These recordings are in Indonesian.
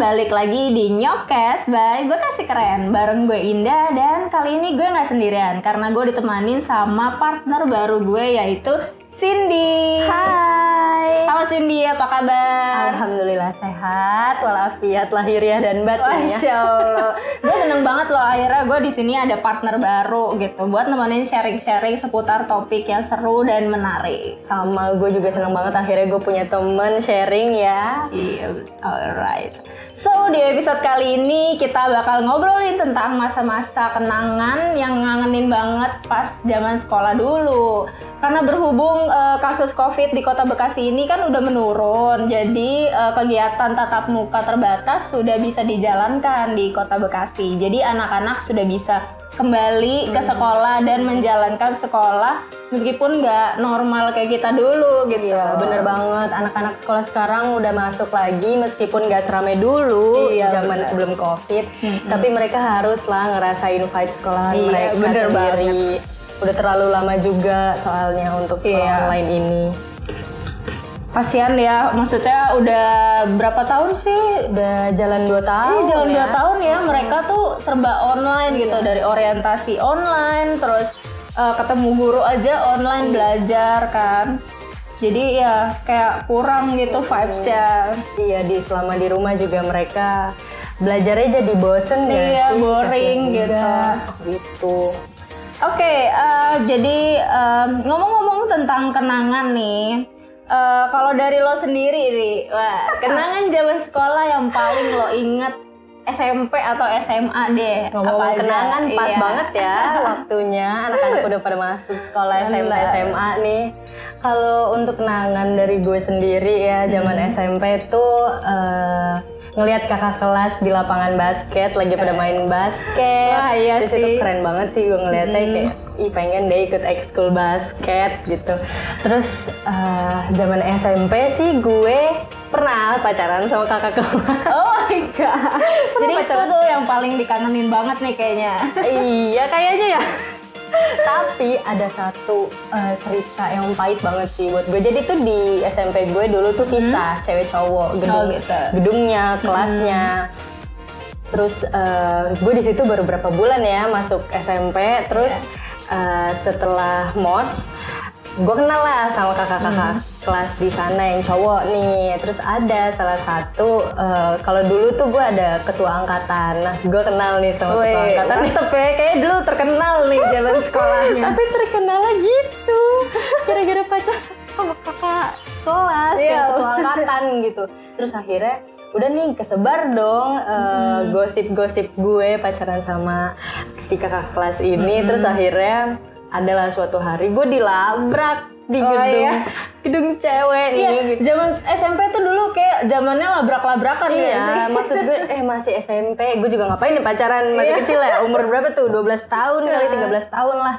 balik lagi di Nyokes by Bekasi Keren Bareng gue Indah dan kali ini gue nggak sendirian Karena gue ditemanin sama partner baru gue yaitu Cindy Hai. Halo Cindy, apa kabar? Alhamdulillah sehat, walafiat lahiriah dan batin ya. Masya Allah Gue seneng banget loh akhirnya gue di sini ada partner baru gitu Buat nemenin sharing-sharing seputar topik yang seru dan menarik Sama gue juga seneng banget akhirnya gue punya temen sharing ya. Iya, alright. So di episode kali ini kita bakal ngobrolin tentang masa-masa kenangan yang ngangenin banget pas zaman sekolah dulu. Karena berhubung eh, kasus COVID di Kota Bekasi ini kan udah menurun, jadi eh, kegiatan tatap muka terbatas sudah bisa dijalankan di Kota Bekasi. Jadi anak-anak sudah bisa kembali ke sekolah dan menjalankan sekolah meskipun nggak normal kayak kita dulu gitu. Iya, bener banget. Anak-anak sekolah sekarang udah masuk lagi meskipun gak seramai dulu Iya, zaman bener. sebelum covid. Tapi mereka harus lah ngerasain vibe sekolahan Iya, mereka bener sendiri. Udah terlalu lama juga soalnya untuk sekolah Iya. online ini. Kasian ya, maksudnya udah berapa tahun sih? Udah jalan 2 tahun Iya jalan ya. dua tahun ya, mereka tuh serba online gitu dari orientasi online, terus eh, ketemu guru aja online belajar kan. Jadi ya kayak kurang gitu vibes-nya. Iya di selama di rumah juga mereka belajarnya jadi bosen ya Iya, sih boring gitu. juga. gitu. Oke, eh, jadi em, ngomong-ngomong tentang kenangan nih, eh, kalau dari lo sendiri nih, wah, kenangan zaman sekolah yang paling lo inget SMP atau SMA deh. Ngomong Apa aja? kenangan pas Iya. banget ya waktunya anak-anak udah pada masuk sekolah SMP. SMA nih. Kalau untuk kenangan dari gue sendiri ya zaman Hmm. SMP tuh eh, ngelihat kakak kelas di lapangan basket lagi pada main basket. Wah, iya Terus itu sih. Hmm. keren banget sih gue ngeliatnya kayak ih pengen deh ikut ekskul basket gitu. Terus eh, zaman SMP sih gue pernah pacaran sama kakak kelas. Oh my god. Jadi itu tuh yang paling dikangenin banget nih kayaknya. iya kayaknya ya. Tapi ada satu eh, cerita yang pahit banget sih buat gue. Jadi tuh di SMP gue dulu tuh pisah cewek cowok gedung, Oh, gitu. gedungnya, kelasnya. Terus eh, gue di situ baru berapa bulan ya masuk SMP. Terus eh, setelah mos, gue kenal lah sama kakak-kakak kelas di sana yang cowok nih. Terus ada salah satu eh, kalau dulu tuh gue ada ketua angkatan. Nah, gue kenal nih sama ketua Wih, angkatan. mantep ya. Kayaknya dulu terkenal nih zaman sekolahnya. Tapi terkenalnya gitu. Gara-gara pacar sama kakak kelas Iya. yang ketua angkatan gitu. Terus akhirnya udah nih kesebar dong eh, gosip-gosip gue pacaran sama si kakak kelas ini. Terus akhirnya adalah suatu hari gue dilabrak di Oh, gedung iya. gedung cewek nih. Iya, gitu. zaman SMP tuh dulu kayak zamannya labrak-labrakan ya. Iya, maksud gue eh masih SMP, gue juga ngapain nih pacaran masih kecil ya, umur berapa tuh? 12 tahun kali, 13 tahun lah.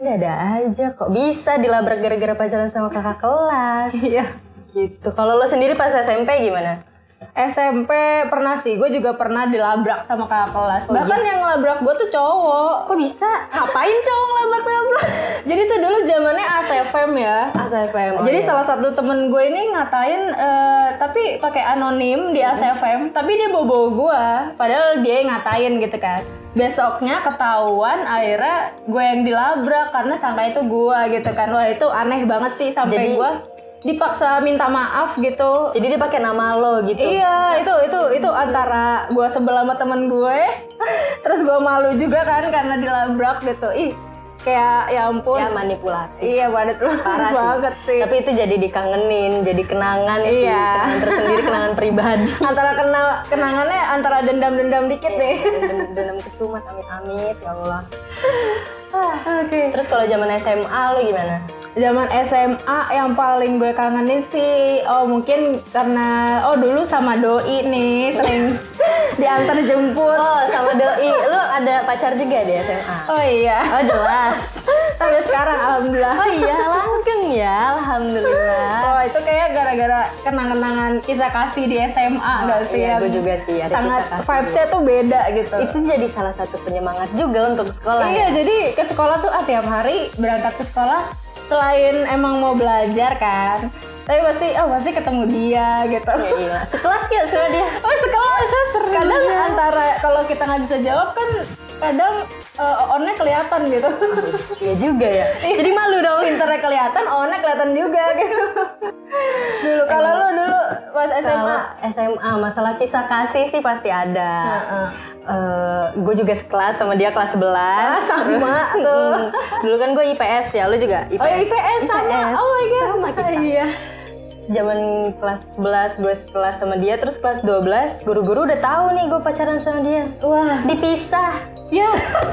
Ini ada aja kok bisa dilabrak gara-gara pacaran sama kakak kelas. Iya. Gitu. Kalau lo sendiri pas SMP gimana? SMP pernah sih, gue juga pernah dilabrak sama kakak kelas. Bahkan yang labrak gue tuh cowok. Kok bisa? Ngapain cowok labrak-labrak? Jadi tuh dulu zamannya ASFM ya. ASFM. oh Jadi iya. salah satu temen gue ini ngatain, eh, tapi pakai anonim di ASFM, tapi dia bobo gue, padahal dia yang ngatain gitu kan. Besoknya ketahuan, akhirnya gue yang dilabrak karena sangka itu gue gitu kan. Wah itu aneh banget sih sampai gue dipaksa minta maaf gitu. Jadi dia pakai nama lo gitu. Iya, itu itu itu antara gue sebel sama temen gue, terus gue malu juga kan karena dilabrak gitu. Ih, kayak ya ampun. Ya manipulatif. Iya, banget Parah sih. banget sih. Tapi itu jadi dikangenin, jadi kenangan sih, Iya. kenangan tersendiri, kenangan pribadi. antara kena kenangannya antara dendam-dendam dikit nih. Dendam- Dendam kesumat, amit-amit, ya Allah. Oke. Terus kalau zaman SMA lo gimana? Zaman SMA yang paling gue kangenin sih, oh mungkin karena oh dulu sama doi nih sering diantar jemput. Oh, sama doi. Lo ada pacar juga di SMA? Oh iya. Oh, jelas. Sampai sekarang alhamdulillah. Oh iya, langgeng ya. Alhamdulillah. Oh itu kayak gara-gara kenang-kenangan kisah kasih di SMA nggak sih? iya, gue juga sih ada Sangat kisah kasih. vibes-nya tuh beda gitu. Itu jadi salah satu penyemangat juga untuk sekolah. Iya, ya? jadi ke sekolah tuh ah, tiap hari berangkat ke sekolah selain emang mau belajar kan, tapi pasti oh pasti ketemu dia gitu. Iya, sekelas gak sama dia? oh sekelas. Kadang antara kalau kita nggak bisa jawab kan kadang uh, onnya kelihatan gitu Iya juga ya. Jadi malu dong. pinternya kelihatan onnya kelihatan juga gitu dulu kalau lu dulu pas SMA Kalau SMA masalah kisah kasih sih pasti ada. Heeh. gue juga sekelas sama dia kelas 11 Ah, sama tuh. Mm, Dulu kan gue IPS ya, lu juga IPS oh ya IPS sama IPS. oh my god Sama kita. iya Zaman kelas 11 gue sekelas sama dia, terus kelas 12 guru-guru udah tahu nih gue pacaran sama dia. wah Dipisah. ya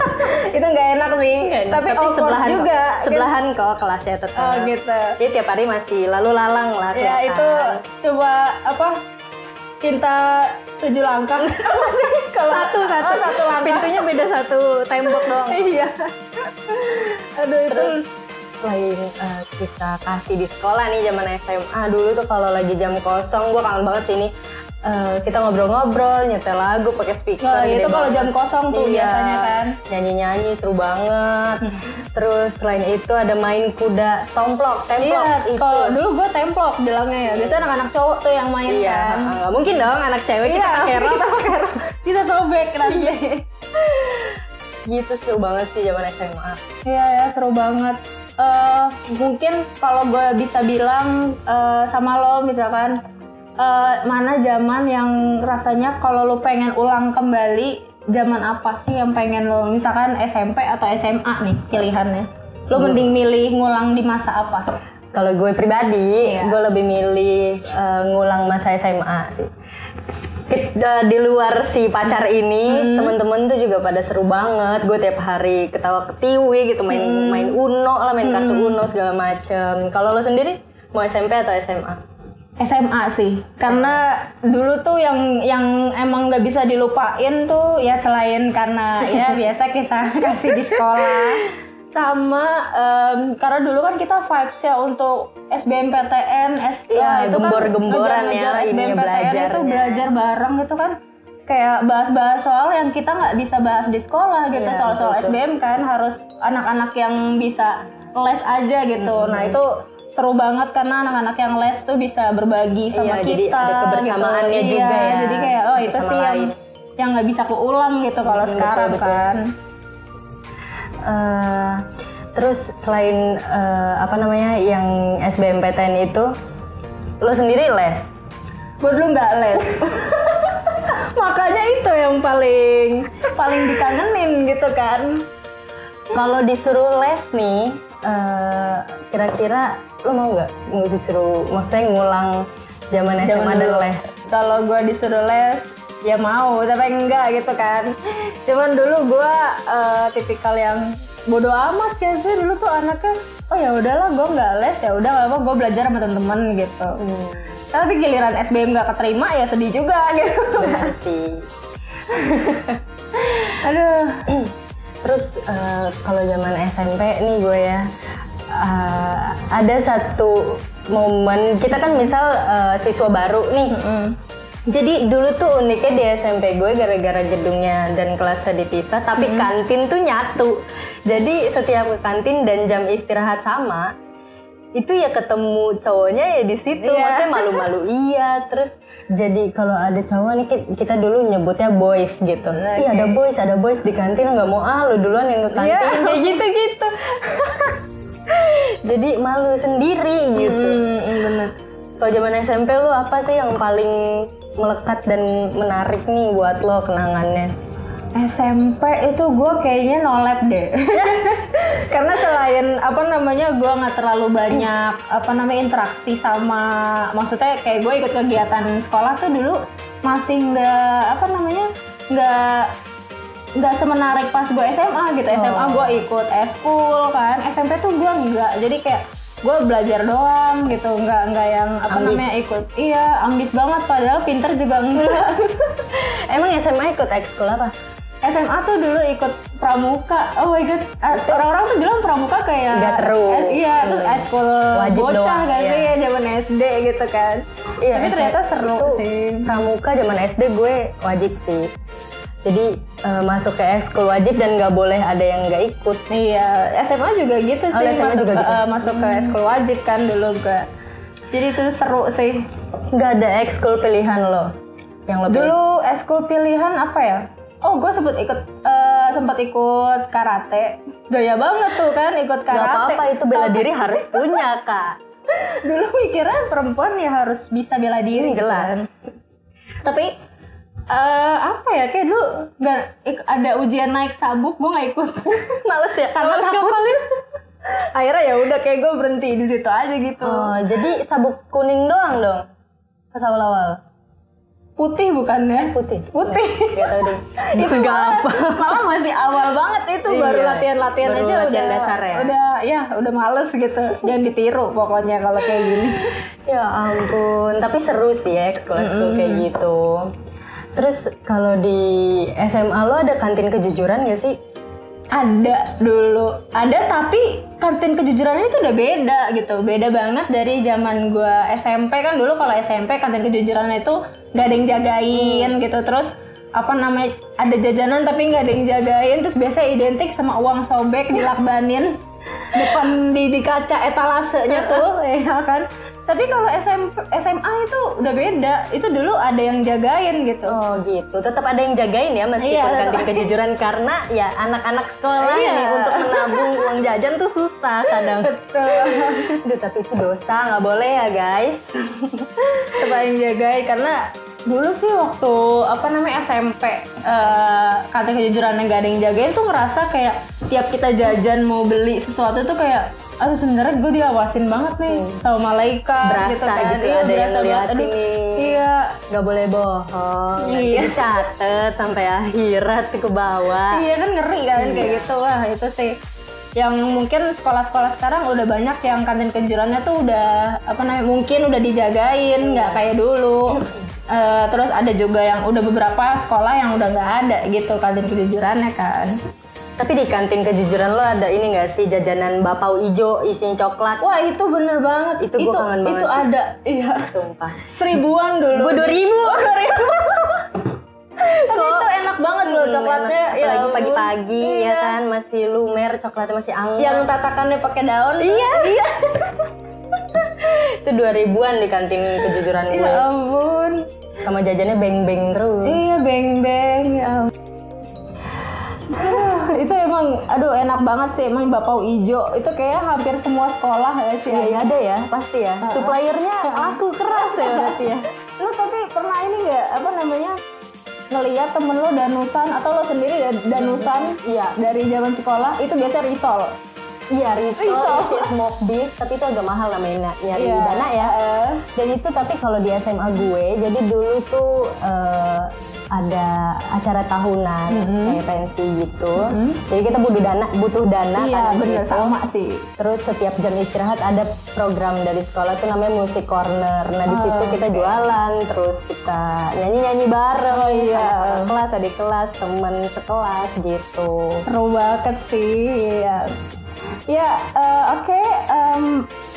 itu nggak enak sih tapi, awkward sebelahan juga kok. Sebelahan kok kelasnya tetap. oh gitu Dia tiap hari masih lalu lalang lah ya kelihatan. itu coba apa cinta tujuh langkah sih kalau satu satu. oh, satu langkah Pintunya beda satu tembok doang. iya aduh itu Terus selain eh, kita kasih di sekolah nih zaman SMA dulu tuh kalau lagi jam kosong gue kangen banget sih ini eh, kita ngobrol-ngobrol nyetel lagu pakai speaker Nah, itu kalau jam kosong tuh Iya, biasanya kan. nyanyi-nyanyi seru banget. Terus selain itu ada main kuda tomplok templok iya itu. kalau dulu gue templok bilangnya ya. Biasanya anak-anak cowok tuh yang main iya kan. nggak mungkin dong anak cewek kita pakai rok kita pakai rok bisa sobek nanti. Gitu seru banget sih zaman SMA Iya ya seru banget. Eh mungkin kalau gue bisa bilang eh, sama lo misalkan eh, mana zaman yang rasanya kalau lo pengen ulang kembali zaman apa sih yang pengen lo misalkan SMP atau SMA nih pilihannya. Lo mending milih ngulang di masa apa? Kalau gue pribadi, Iya. gue lebih milih eh, ngulang masa SMA sih. Ke- eh, di luar si pacar ini, Hmm. temen-temen tuh juga pada seru banget. Gue tiap hari ketawa ketiwi gitu, main Hmm. main Uno lah, main kartu Uno segala macem. Kalau lo sendiri mau SMP atau SMA? SMA sih, karena dulu tuh yang yang emang nggak bisa dilupain tuh ya selain karena ya biasa kisah kasih di sekolah, sama em, karena dulu kan kita vibes ya untuk SBMPTN, S, Iya, ya, itu kan gembor-gemboran ya, ngejar-ngejar ininya SBMPTN itu belajar bareng gitu kan, kayak bahas-bahas soal yang kita nggak bisa bahas di sekolah gitu, Iya, soal-soal betul-betul. SBM kan harus anak-anak yang bisa les aja gitu. Nah itu seru banget karena anak-anak yang les tuh bisa berbagi sama Iya, kita. jadi ada kebersamaannya gitu. juga Iya, ya, Jadi kayak oh itu sih yang lain. yang nggak bisa keulang gitu kalau Hmm, sekarang betul, betul. Eh, terus selain eh, apa namanya yang SBMPTN itu, lo sendiri les? Gue dulu nggak les. Makanya itu yang paling paling dikangenin gitu kan. Kalau disuruh les nih, eh, kira-kira lo mau nggak disuruh, maksudnya ngulang zaman SMA dan les? Kalau gue disuruh les, ya mau, tapi enggak gitu kan. Cuman dulu gue eh, tipikal yang bodoh amat ya sih dulu tuh anaknya. Oh ya udahlah, gue nggak les ya udah apa, gue belajar sama temen-temen gitu. Tapi giliran SBM nggak keterima ya sedih juga gitu. Benar sih. Aduh. Terus eh, kalau zaman SMP nih gue ya, eh, ada satu momen kita kan misal eh, siswa baru nih. Jadi dulu tuh uniknya di SMP gue gara-gara gedungnya dan kelasnya dipisah, tapi kantin tuh nyatu. Jadi setiap ke kantin dan jam istirahat sama, itu ya ketemu cowoknya ya di situ. Iya. Maksudnya malu-malu iya. Terus jadi kalau ada cowok nih ki- kita dulu nyebutnya boys gitu. Iya ada boys, ada boys di kantin nggak mau ah lu duluan yang ke kantin Iya. kayak gitu-gitu. jadi malu sendiri gitu. Hmm, bener. Kalau zaman SMP lu apa sih yang paling melekat dan menarik nih buat lo kenangannya? SMP itu gue kayaknya nolep deh. Karena selain apa namanya gue nggak terlalu banyak apa namanya interaksi sama maksudnya kayak gue ikut kegiatan sekolah tuh dulu masih nggak apa namanya nggak nggak semenarik pas gue SMA gitu. SMA gue ikut eskul kan. SMP tuh gue nggak. Jadi kayak gue belajar doang gitu nggak nggak yang apa Ambis. namanya ikut iya ambis banget padahal pinter juga enggak Emang SMA ikut ekskul apa? SMA tuh dulu ikut pramuka. Oh my god, orang-orang tuh bilang pramuka kayak Nggak seru. Eh, iya, itu eskul Wajib bocah doang, kan iya. sih ya zaman SD gitu kan. Iya, Tapi ternyata seru sih. Pramuka zaman SD gue wajib sih. Jadi eh, masuk ke ekskul wajib dan nggak boleh ada yang nggak ikut. Iya, SMA juga gitu Oh, sih SMA masuk juga ke, gitu. eh, masuk ke eskul wajib kan dulu gue. Jadi itu seru sih. Nggak ada ekskul pilihan lo yang lebih Dulu eskul pilihan apa ya? Oh, gue sempet ikut eh, sempat ikut karate. Gaya banget tuh kan ikut Gak karate. apa-apa itu bela diri harus punya kak. Dulu mikirnya perempuan ya harus bisa bela diri Jelas. kan. Tapi eh, apa ya kayak dulu nggak ada ujian naik sabuk gue nggak ikut Males ya. karena Males takut akhirnya ya udah kayak gue berhenti di situ aja gitu Oh, jadi sabuk kuning doang dong pas awal-awal. putih bukannya Putih. putih Gak tau deh. itu malah, apa. malah masih awal banget itu Iya, baru latihan-latihan aja latihan udah dasar ya? udah ya udah males gitu jangan ditiru pokoknya kalau kayak gini Ya ampun, tapi seru sih ya ekskul-ekskul kayak gitu. Terus kalau di SMA lo ada kantin kejujuran gak sih? ada dulu. Ada tapi kantin kejujurannya itu udah beda gitu. Beda banget dari zaman gua SMP kan dulu kalau SMP kantin kejujuran itu nggak ada yang jagain gitu. Terus apa namanya ada jajanan tapi nggak ada yang jagain. Terus biasa identik sama uang sobek dilakbanin. Depan di, di kaca etalasenya tuh ya kan tapi kalau SMP, SMA itu udah beda itu dulu ada yang jagain gitu Oh gitu, tetap ada yang jagain ya meskipun Iya, kantin kejujuran karena ya anak-anak sekolah Iya. nih untuk menabung uang jajan tuh susah kadang. Aduh, tapi itu dosa, nggak boleh ya guys. tetap yang jagain karena dulu sih waktu apa namanya SMP eh kantin kejujuran yang gak ada yang jagain tuh ngerasa kayak tiap kita jajan mau beli sesuatu tuh kayak aduh sebenarnya gue diawasin banget nih sama malaikat Berasa gitu kan. gitu, iya ada yang berasa banget. Ngeliatin. aduh iya. Nggak boleh bohong, nanti Iya. dicatet sampai akhirat ke bawah. iya kan ngeri kan kayak gitu. Wah itu sih. Yang mungkin sekolah-sekolah sekarang udah banyak yang kantin kejujurannya tuh udah apa namanya mungkin udah dijagain nggak kayak dulu Eh, terus ada juga yang udah beberapa sekolah yang udah nggak ada gitu kantin kejujurannya kan Tapi di kantin kejujuran lo ada ini nggak sih jajanan bapau ijo isinya coklat? wah itu bener banget Itu gua kangen banget itu sih. ada iya Sumpah. seribuan dulu Gue 2000. tapi itu enak banget loh coklatnya Apalagi ya ampun. pagi-pagi ya Iya. kan masih lumer, coklatnya masih anget. yang tatakannya pakai daun Iya. iya. itu 2000-an di kantin kejujuran gue. ya ampun Sama jajannya beng-beng terus. Iya, beng beng. Ya. itu emang, aduh enak banget sih emang bapau ijo itu kayak hampir semua sekolah ya sih. Iya, iya ada ya, pasti ya. Suppliernya laku keras ya berarti ya. Lo tapi pernah ini nggak apa namanya ngeliat temen lo danusan atau lo sendiri dan- danusan Iya. dari zaman sekolah itu biasa risol. Iya, risol, Risol. isi smoke beef, tapi itu agak mahal namanya ny- nyari Iya. dana ya. Eh. Dan itu tapi kalau di SMA gue, jadi dulu tuh eh, ada acara tahunan kayak pensi gitu. Jadi kita butuh dana, butuh dana Iya kan bener gitu. sama sih. Terus setiap jam istirahat ada program dari sekolah tuh namanya musik corner. Nah di situ kita jualan, terus kita nyanyi-nyanyi bareng. Oh, iya. kelas, adik kelas, temen sekelas gitu. Seru banget sih. Iya. Ya, eh, oke. em,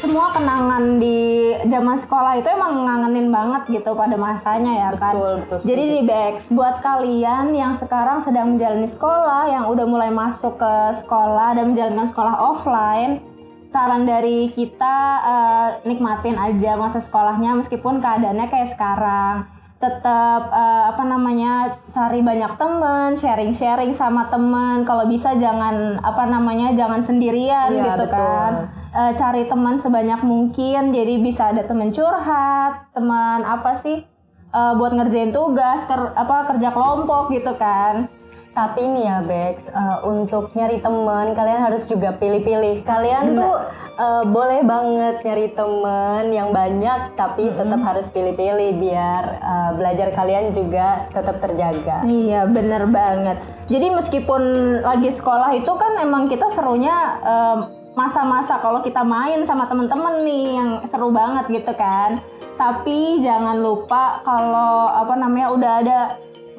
semua kenangan di zaman sekolah itu emang ngangenin banget gitu pada masanya ya kan. Betul, betul, Jadi di Bex, buat kalian yang sekarang sedang menjalani sekolah, yang udah mulai masuk ke sekolah dan menjalankan sekolah offline, saran dari kita eh, nikmatin aja masa sekolahnya meskipun keadaannya kayak sekarang tetap eh, apa namanya cari banyak teman sharing-sharing sama teman. Kalau bisa jangan apa namanya jangan sendirian Iya, gitu betul. kan. Eh, cari teman sebanyak mungkin. Jadi bisa ada teman curhat teman apa sih eh, buat ngerjain tugas ker- apa kerja kelompok gitu kan Tapi nih ya Bex, eh, untuk nyari temen kalian harus juga pilih-pilih. Kalian tuh eh, boleh banget nyari temen yang banyak, tapi tetap harus pilih-pilih biar eh, belajar kalian juga tetap terjaga. Iya bener banget. Jadi meskipun lagi sekolah itu kan emang kita serunya em, masa-masa kalau kita main sama temen-temen nih yang seru banget gitu kan. Tapi jangan lupa kalau apa namanya udah ada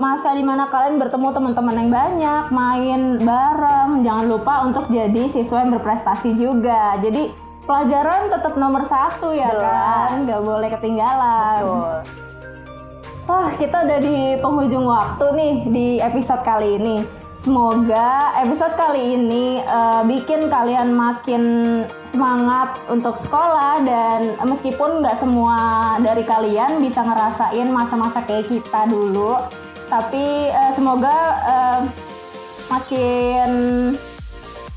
masa di mana kalian bertemu teman-teman yang banyak, main bareng. Jangan lupa untuk jadi siswa yang berprestasi juga. Jadi pelajaran tetap nomor satu ya kan, Jelas. nggak boleh ketinggalan. Betul. Wah, kita udah di penghujung waktu nih di episode kali ini. Semoga episode kali ini uh, bikin kalian makin semangat untuk sekolah dan meskipun nggak semua dari kalian bisa ngerasain masa-masa kayak kita dulu, tapi uh, semoga uh, makin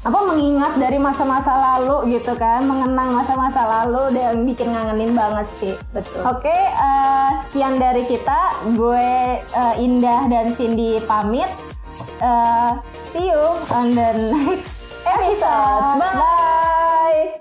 apa mengingat dari masa-masa lalu gitu kan mengenang masa-masa lalu dan bikin ngangenin banget sih. Betul. oke uh, sekian dari kita. Gue uh, Indah dan Cindy pamit. Uh, see you on the next episode. Bye